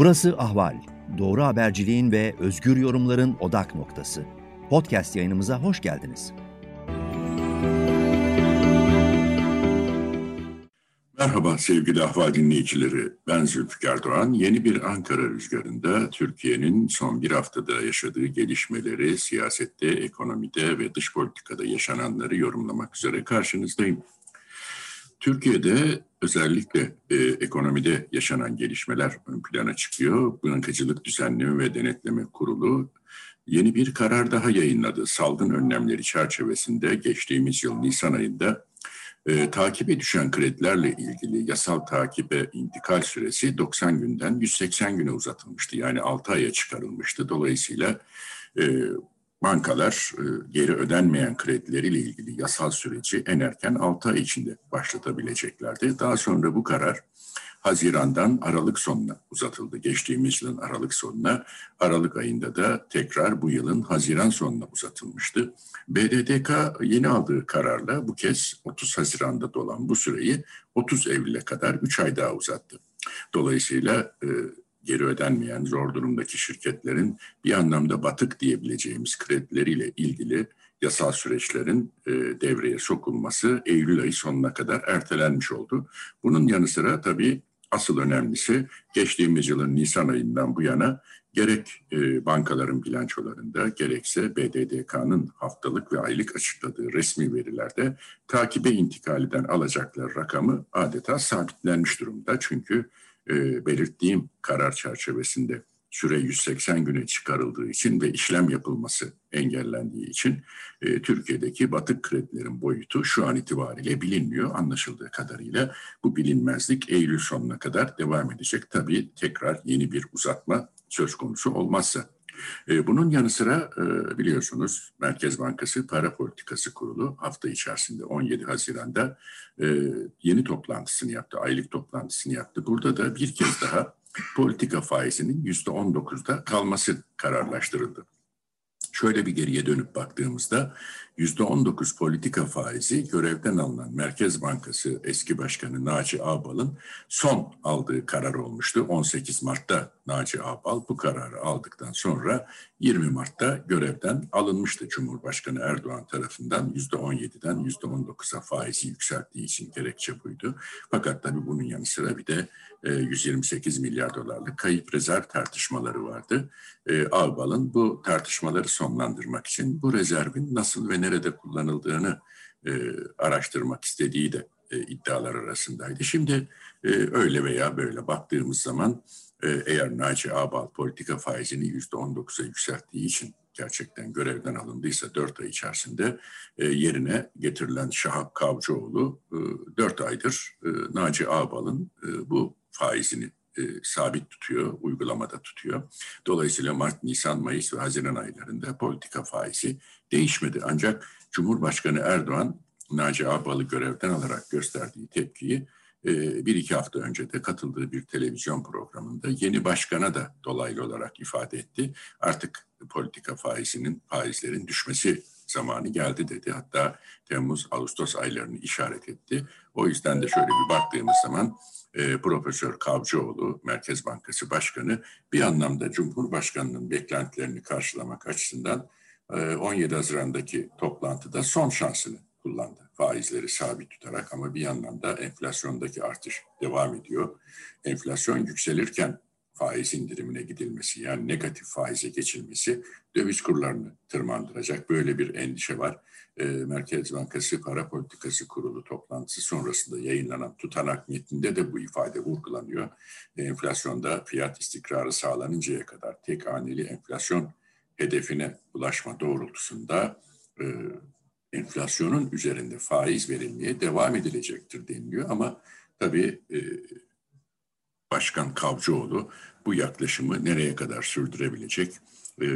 Burası Ahval. Doğru haberciliğin ve özgür yorumların odak noktası. Podcast yayınımıza hoş geldiniz. Merhaba sevgili Ahval dinleyicileri. Ben Zülfikar Doğan. Yeni bir Ankara rüzgarında Türkiye'nin son bir haftada yaşadığı gelişmeleri, siyasette, ekonomide ve dış politikada yaşananları yorumlamak üzere karşınızdayım. Türkiye'de özellikle e, ekonomide yaşanan gelişmeler ön plana çıkıyor. Bankacılık Düzenleme ve Denetleme Kurulu yeni bir karar daha yayınladı. Salgın önlemleri çerçevesinde geçtiğimiz yıl Nisan ayında e, takibe düşen kredilerle ilgili yasal takibe intikal süresi 90 günden 180 güne uzatılmıştı. Yani 6 aya çıkarılmıştı. Dolayısıyla e, bankalar e, geri ödenmeyen kredileriyle ilgili yasal süreci en erken 6 ay içinde başlatabileceklerdi. Daha sonra bu karar Haziran'dan Aralık sonuna uzatıldı. Geçtiğimiz yılın Aralık sonuna, Aralık ayında da tekrar bu yılın Haziran sonuna uzatılmıştı. BDDK yeni aldığı kararla bu kez 30 Haziran'da dolan bu süreyi 30 Eylül'e kadar 3 ay daha uzattı. Dolayısıyla e, geri ödenmeyen zor durumdaki şirketlerin bir anlamda batık diyebileceğimiz kredileriyle ilgili yasal süreçlerin e, devreye sokulması Eylül ayı sonuna kadar ertelenmiş oldu. Bunun yanı sıra tabii asıl önemlisi geçtiğimiz yılın Nisan ayından bu yana gerek e, bankaların bilançolarında gerekse BDDK'nın haftalık ve aylık açıkladığı resmi verilerde takibe intikaliden alacakları rakamı adeta sabitlenmiş durumda. Çünkü e, belirttiğim karar çerçevesinde süre 180 güne çıkarıldığı için ve işlem yapılması engellendiği için e, Türkiye'deki batık kredilerin boyutu şu an itibariyle bilinmiyor. Anlaşıldığı kadarıyla bu bilinmezlik Eylül sonuna kadar devam edecek. Tabii tekrar yeni bir uzatma söz konusu olmazsa. E, bunun yanı sıra e, biliyorsunuz Merkez Bankası Para Politikası Kurulu hafta içerisinde 17 Haziran'da e, yeni toplantısını yaptı, aylık toplantısını yaptı. Burada da bir kez daha politika faizinin yüzde on dokuzda kalması kararlaştırıldı. Şöyle bir geriye dönüp baktığımızda yüzde on dokuz politika faizi görevden alınan Merkez Bankası eski başkanı Naci Ağbal'ın son aldığı karar olmuştu. 18 Mart'ta Naci Ağbal bu kararı aldıktan sonra 20 Mart'ta görevden alınmıştı Cumhurbaşkanı Erdoğan tarafından yüzde 17'den yüzde 19'a faizi yükselttiği için gerekçe buydu. Fakat tabii bunun yanı sıra bir de 128 e, milyar dolarlık kayıp rezerv tartışmaları vardı. E, Ağbal'ın bu tartışmaları sonlandırmak için bu rezervin nasıl ve nerede kullanıldığını e, araştırmak istediği de iddialar arasındaydı. Şimdi öyle veya böyle baktığımız zaman eğer Naci Ağbal politika faizini yüzde 19'a yükselttiği için gerçekten görevden alındıysa dört ay içerisinde yerine getirilen Şahap Kavcıoğlu dört aydır Naci Ağbal'ın bu faizini e, sabit tutuyor, uygulamada tutuyor. Dolayısıyla Mart, Nisan, Mayıs ve Haziran aylarında politika faizi değişmedi. Ancak Cumhurbaşkanı Erdoğan, Naci Ağbal'ı görevden alarak gösterdiği tepkiyi e, bir iki hafta önce de katıldığı bir televizyon programında yeni başkana da dolaylı olarak ifade etti. Artık politika faizinin, faizlerin düşmesi zamanı geldi dedi. Hatta Temmuz, Ağustos aylarını işaret etti. O yüzden de şöyle bir baktığımız zaman e, Profesör Kavcıoğlu, Merkez Bankası Başkanı bir anlamda Cumhurbaşkanı'nın beklentilerini karşılamak açısından e, 17 Haziran'daki toplantıda son şansını kullandı. Faizleri sabit tutarak ama bir yandan da enflasyondaki artış devam ediyor. Enflasyon yükselirken faiz indirimine gidilmesi yani negatif faize geçilmesi döviz kurlarını tırmandıracak. Böyle bir endişe var. E, Merkez Bankası Para Politikası Kurulu toplantısı sonrasında yayınlanan tutanak metninde de bu ifade vurgulanıyor. E, enflasyonda fiyat istikrarı sağlanıncaya kadar tek haneli enflasyon hedefine ulaşma doğrultusunda e, enflasyonun üzerinde faiz verilmeye devam edilecektir deniliyor ama tabii e, Başkan Kavcıoğlu bu yaklaşımı nereye kadar sürdürebilecek? E,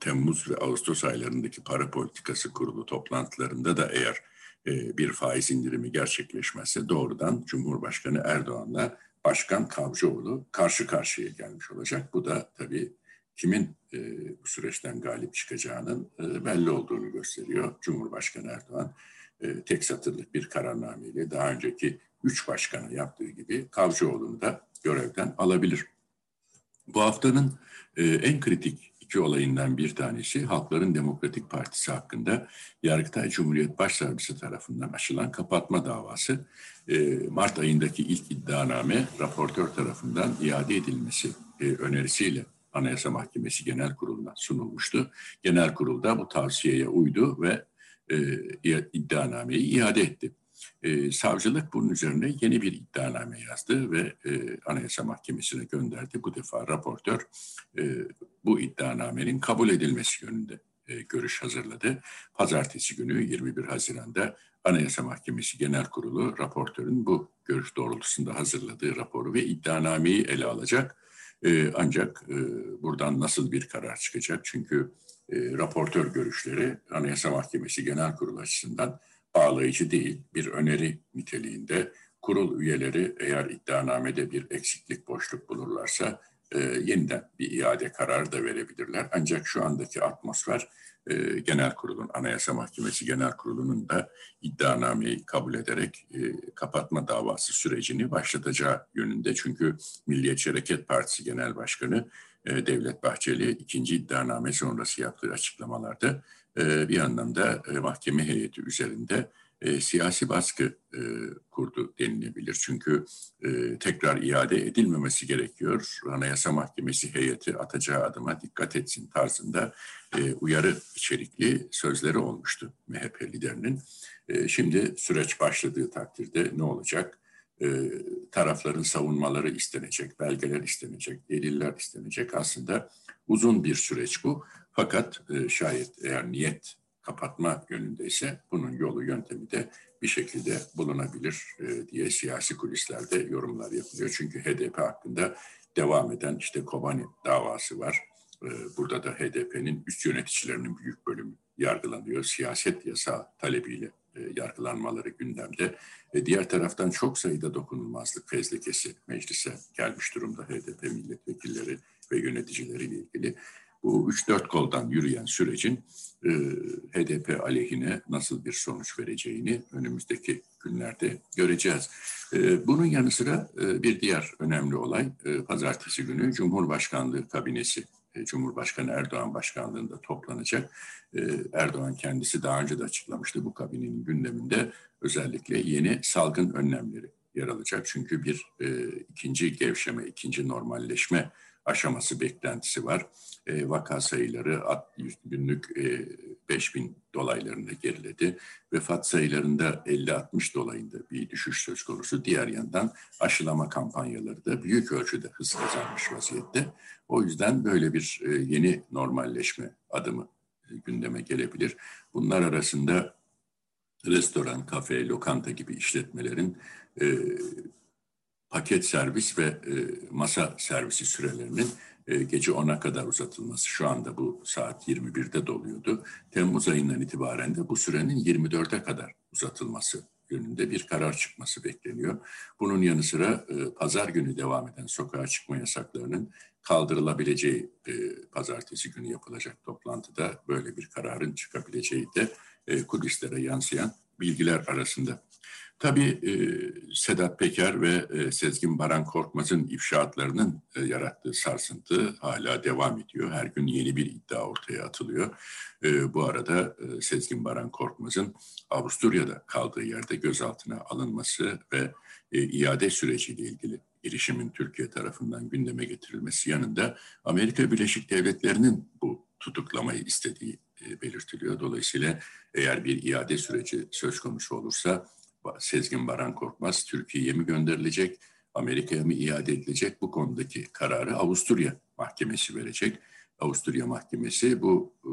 Temmuz ve Ağustos aylarındaki para politikası kurulu toplantılarında da eğer e, bir faiz indirimi gerçekleşmezse doğrudan Cumhurbaşkanı Erdoğan'la Başkan Kavcıoğlu karşı karşıya gelmiş olacak. Bu da tabii kimin e, bu süreçten galip çıkacağının e, belli olduğunu gösteriyor. Cumhurbaşkanı Erdoğan e, tek satırlık bir kararnameyle daha önceki üç başkanı yaptığı gibi Kavcıoğlu'nu da görevden alabilir. Bu haftanın e, en kritik iki olayından bir tanesi Halkların Demokratik Partisi hakkında Yargıtay Cumhuriyet Başsavcısı tarafından açılan kapatma davası. E, Mart ayındaki ilk iddianame raportör tarafından iade edilmesi e, önerisiyle Anayasa Mahkemesi Genel Kurulu'na sunulmuştu. Genel Kurul'da bu tavsiyeye uydu ve iddianameyi iade etti. E, savcılık bunun üzerine yeni bir iddianame yazdı ve e, Anayasa Mahkemesi'ne gönderdi. Bu defa raportör e, bu iddianamenin kabul edilmesi yönünde e, görüş hazırladı. Pazartesi günü 21 Haziran'da Anayasa Mahkemesi Genel Kurulu raportörün bu görüş doğrultusunda hazırladığı raporu ve iddianameyi ele alacak. E, ancak e, buradan nasıl bir karar çıkacak? Çünkü e, raportör görüşleri Anayasa Mahkemesi Genel Kurulu açısından bağlayıcı değil, bir öneri niteliğinde kurul üyeleri eğer iddianamede bir eksiklik, boşluk bulurlarsa e, yeniden bir iade kararı da verebilirler. Ancak şu andaki atmosfer e, genel kurulun, Anayasa Mahkemesi Genel Kurulu'nun da iddianameyi kabul ederek e, kapatma davası sürecini başlatacağı yönünde. Çünkü Milliyetçi Hareket Partisi Genel Başkanı e, Devlet Bahçeli ikinci iddianame sonrası yaptığı açıklamalarda e, bir anlamda e, mahkeme heyeti üzerinde e, siyasi baskı e, kurdu denilebilir. Çünkü tekrar iade edilmemesi gerekiyor. Anayasa Mahkemesi heyeti atacağı adıma dikkat etsin tarzında uyarı içerikli sözleri olmuştu MHP liderinin. Şimdi süreç başladığı takdirde ne olacak? E, tarafların savunmaları istenecek, belgeler istenecek, deliller istenecek. Aslında uzun bir süreç bu. Fakat e, şayet eğer niyet kapatma yönündeyse bunun yolu yöntemi de bir şekilde bulunabilir e, diye siyasi kulislerde yorumlar yapılıyor. Çünkü HDP hakkında devam eden işte Kobani davası var. E, burada da HDP'nin üst yöneticilerinin büyük bölümü yargılanıyor. Siyaset yasa talebiyle yargılanmaları gündemde. E, diğer taraftan çok sayıda dokunulmazlık fezlekesi meclise gelmiş durumda HDP milletvekilleri ve yöneticileriyle ilgili bu 3-4 koldan yürüyen sürecin e, HDP aleyhine nasıl bir sonuç vereceğini önümüzdeki günlerde göreceğiz. E, bunun yanı sıra e, bir diğer önemli olay e, pazartesi günü Cumhurbaşkanlığı kabinesi e, Cumhurbaşkanı Erdoğan başkanlığında toplanacak. E, Erdoğan kendisi daha önce de açıklamıştı bu kabinenin gündeminde özellikle yeni salgın önlemleri yer alacak. Çünkü bir e, ikinci gevşeme, ikinci normalleşme aşaması beklentisi var. E, vaka sayıları günlük e, 5 bin dolaylarında geriledi. Vefat sayılarında 50-60 dolayında bir düşüş söz konusu. Diğer yandan aşılama kampanyaları da büyük ölçüde hız kazanmış vaziyette. O yüzden böyle bir e, yeni normalleşme adımı e, gündeme gelebilir. Bunlar arasında restoran, kafe, lokanta gibi işletmelerin e, paket servis ve e, masa servisi sürelerinin e, gece 10'a kadar uzatılması. Şu anda bu saat 21'de doluyordu. Temmuz ayından itibaren de bu sürenin 24'e kadar uzatılması yönünde bir karar çıkması bekleniyor. Bunun yanı sıra e, pazar günü devam eden sokağa çıkma yasaklarının kaldırılabileceği e, pazartesi günü yapılacak toplantıda böyle bir kararın çıkabileceği de e, kulislere yansıyan bilgiler arasında. Tabii e, Sedat Peker ve e, Sezgin Baran Korkmaz'ın ifşaatlarının e, yarattığı sarsıntı hala devam ediyor. Her gün yeni bir iddia ortaya atılıyor. E, bu arada e, Sezgin Baran Korkmaz'ın Avusturya'da kaldığı yerde gözaltına alınması ve e, iade süreciyle ilgili girişimin Türkiye tarafından gündeme getirilmesi yanında Amerika Birleşik Devletleri'nin bu tutuklamayı istediği e, belirtiliyor. Dolayısıyla eğer bir iade süreci söz konusu olursa Sezgin Baran Korkmaz Türkiye'ye mi gönderilecek, Amerika'ya mı iade edilecek bu konudaki kararı Avusturya Mahkemesi verecek. Avusturya Mahkemesi bu e,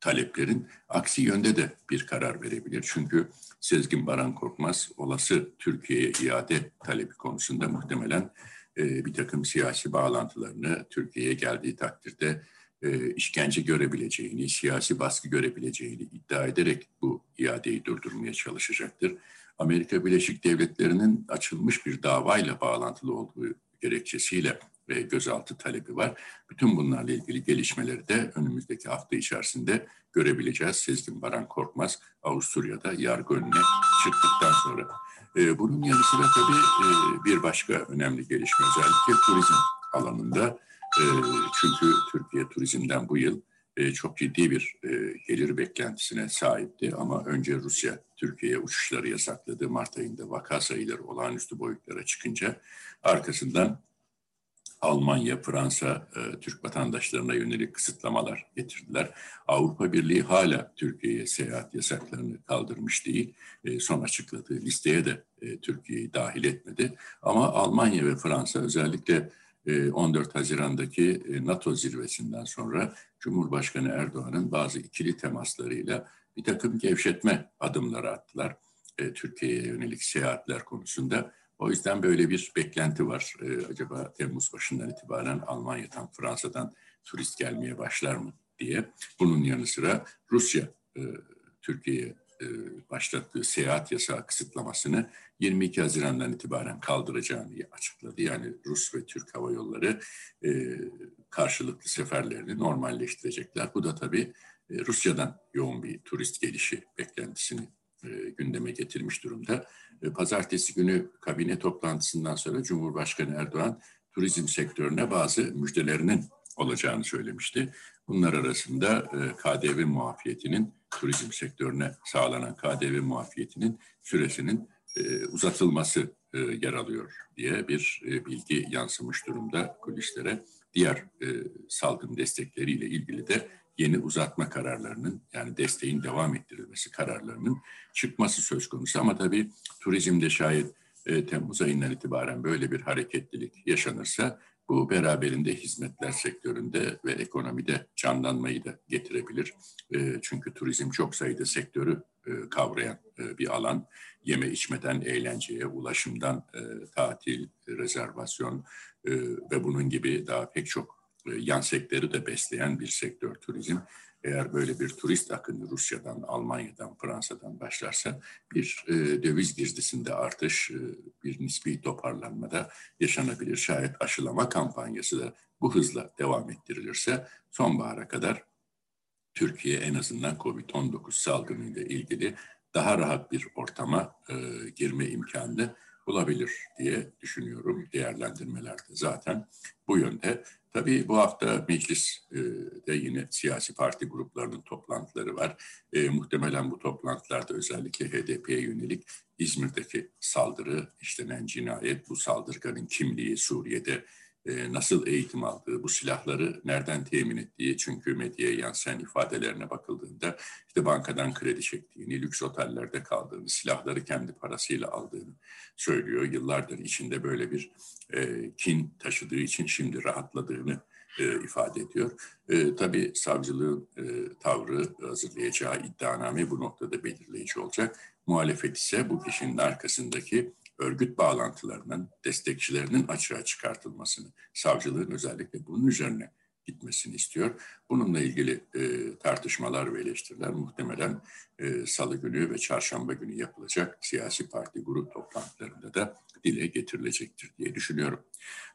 taleplerin aksi yönde de bir karar verebilir. Çünkü Sezgin Baran Korkmaz olası Türkiye'ye iade talebi konusunda muhtemelen e, bir takım siyasi bağlantılarını Türkiye'ye geldiği takdirde e, işkence görebileceğini, siyasi baskı görebileceğini iddia ederek bu iadeyi durdurmaya çalışacaktır. Amerika Birleşik Devletleri'nin açılmış bir davayla bağlantılı olduğu gerekçesiyle ve gözaltı talebi var. Bütün bunlarla ilgili gelişmeleri de önümüzdeki hafta içerisinde görebileceğiz. Sezgin Baran Korkmaz Avusturya'da yargı önüne çıktıktan sonra. Ee, bunun yanı sıra tabii e, bir başka önemli gelişme özellikle turizm alanında e, çünkü Türkiye turizmden bu yıl e, çok ciddi bir e, gelir beklentisine sahipti. Ama önce Rusya Türkiye'ye uçuşları yasakladı. Mart ayında vaka sayıları olağanüstü boyutlara çıkınca arkasından Almanya, Fransa, e, Türk vatandaşlarına yönelik kısıtlamalar getirdiler. Avrupa Birliği hala Türkiye'ye seyahat yasaklarını kaldırmış değil. Son açıkladığı listeye de Türkiye'yi dahil etmedi. Ama Almanya ve Fransa özellikle 14 e, Haziran'daki e, NATO zirvesinden sonra Cumhurbaşkanı Erdoğan'ın bazı ikili temaslarıyla bir takım gevşetme adımları attılar. E, Türkiye'ye yönelik seyahatler konusunda. O yüzden böyle bir beklenti var. Acaba Temmuz başından itibaren Almanya'dan, Fransa'dan turist gelmeye başlar mı diye. Bunun yanı sıra Rusya Türkiye'ye başlattığı seyahat yasağı kısıtlamasını 22 Haziran'dan itibaren kaldıracağını açıkladı. Yani Rus ve Türk Hava Yolları e, karşılıklı seferlerini normalleştirecekler. Bu da tabii e, Rusya'dan yoğun bir turist gelişi beklentisini gündeme getirmiş durumda. Pazartesi günü kabine toplantısından sonra Cumhurbaşkanı Erdoğan turizm sektörüne bazı müjdelerinin olacağını söylemişti. Bunlar arasında KDV muafiyetinin turizm sektörüne sağlanan KDV muafiyetinin süresinin e, uzatılması e, yer alıyor diye bir e, bilgi yansımış durumda kulislere. Diğer e, salgın destekleriyle ilgili de yeni uzatma kararlarının yani desteğin devam ettirilmesi kararlarının çıkması söz konusu. Ama tabii turizmde şayet e, Temmuz ayından itibaren böyle bir hareketlilik yaşanırsa bu beraberinde hizmetler sektöründe ve ekonomide canlanmayı da getirebilir. E, çünkü turizm çok sayıda sektörü e, kavrayan e, bir alan. Yeme içmeden eğlenceye, ulaşımdan tatil, rezervasyon ve bunun gibi daha pek çok yan sektörü de besleyen bir sektör turizm. Eğer böyle bir turist akını Rusya'dan, Almanya'dan, Fransa'dan başlarsa bir e, döviz girdisinde artış, e, bir nispi toparlanmada yaşanabilir. Şayet aşılama kampanyası da bu hızla devam ettirilirse sonbahara kadar Türkiye en azından COVID-19 salgınıyla ilgili daha rahat bir ortama e, girme imkanını bulabilir diye düşünüyorum. Değerlendirmelerde zaten bu yönde. Tabii bu hafta mecliste yine siyasi parti gruplarının toplantıları var. E, muhtemelen bu toplantılarda özellikle HDP'ye yönelik İzmir'deki saldırı, işlenen cinayet, bu saldırganın kimliği, Suriye'de e, nasıl eğitim aldığı, bu silahları nereden temin ettiği, çünkü medyaya yansıyan ifadelerine bakıldığında işte bankadan kredi çektiğini, lüks otellerde kaldığını, silahları kendi parasıyla aldığını söylüyor. Yıllardır içinde böyle bir e, kin taşıdığı için şimdi rahatladığını e, ifade ediyor. E, tabii savcılığın e, tavrı hazırlayacağı iddianame bu noktada belirleyici olacak. Muhalefet ise bu kişinin arkasındaki örgüt bağlantılarının, destekçilerinin açığa çıkartılmasını, savcılığın özellikle bunun üzerine gitmesini istiyor. Bununla ilgili e, tartışmalar ve eleştiriler muhtemelen e, salı günü ve çarşamba günü yapılacak siyasi parti grup toplantılarında da dile getirilecektir diye düşünüyorum.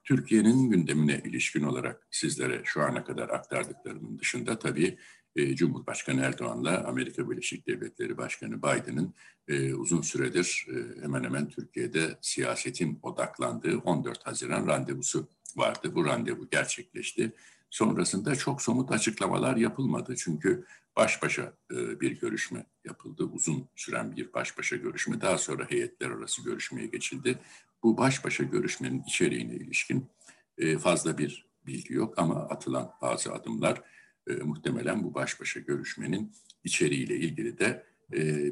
Türkiye'nin gündemine ilişkin olarak sizlere şu ana kadar aktardıklarımın dışında tabii e, Cumhurbaşkanı Erdoğan'la Amerika Birleşik Devletleri Başkanı Biden'ın e, uzun süredir e, hemen hemen Türkiye'de siyasetin odaklandığı 14 Haziran randevusu vardı. Bu randevu gerçekleşti. Sonrasında çok somut açıklamalar yapılmadı. Çünkü baş başa e, bir görüşme yapıldı. Uzun süren bir baş başa görüşme. Daha sonra heyetler arası görüşmeye geçildi. Bu baş başa görüşmenin içeriğine ilişkin e, fazla bir bilgi yok ama atılan bazı adımlar e, muhtemelen bu baş başa görüşmenin içeriğiyle ilgili de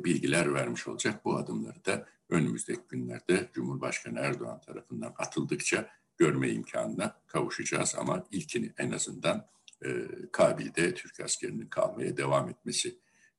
bilgiler vermiş olacak. Bu adımları da önümüzdeki günlerde Cumhurbaşkanı Erdoğan tarafından atıldıkça görme imkanına kavuşacağız. Ama ilkini en azından e, Kabil'de Türk askerinin kalmaya devam etmesi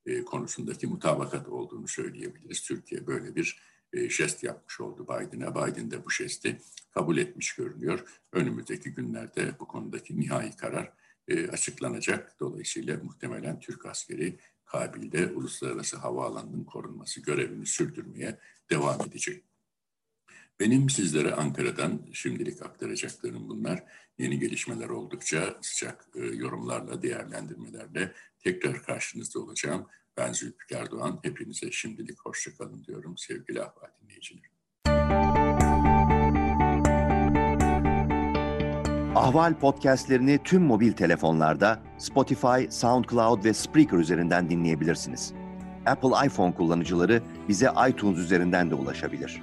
e, konusundaki mutabakat olduğunu söyleyebiliriz. Türkiye böyle bir e, jest yapmış oldu Biden'a. Biden de bu jesti kabul etmiş görünüyor. Önümüzdeki günlerde bu konudaki nihai karar e, açıklanacak. Dolayısıyla muhtemelen Türk askeri Kabil'de uluslararası havaalanının korunması görevini sürdürmeye devam edecek. Benim sizlere Ankara'dan şimdilik aktaracaklarım bunlar. Yeni gelişmeler oldukça sıcak e, yorumlarla, değerlendirmelerle tekrar karşınızda olacağım. Ben Zülfikar Doğan. Hepinize şimdilik hoşçakalın diyorum sevgili ahval dinleyiciler. Ahval podcastlerini tüm mobil telefonlarda Spotify, SoundCloud ve Spreaker üzerinden dinleyebilirsiniz. Apple iPhone kullanıcıları bize iTunes üzerinden de ulaşabilir.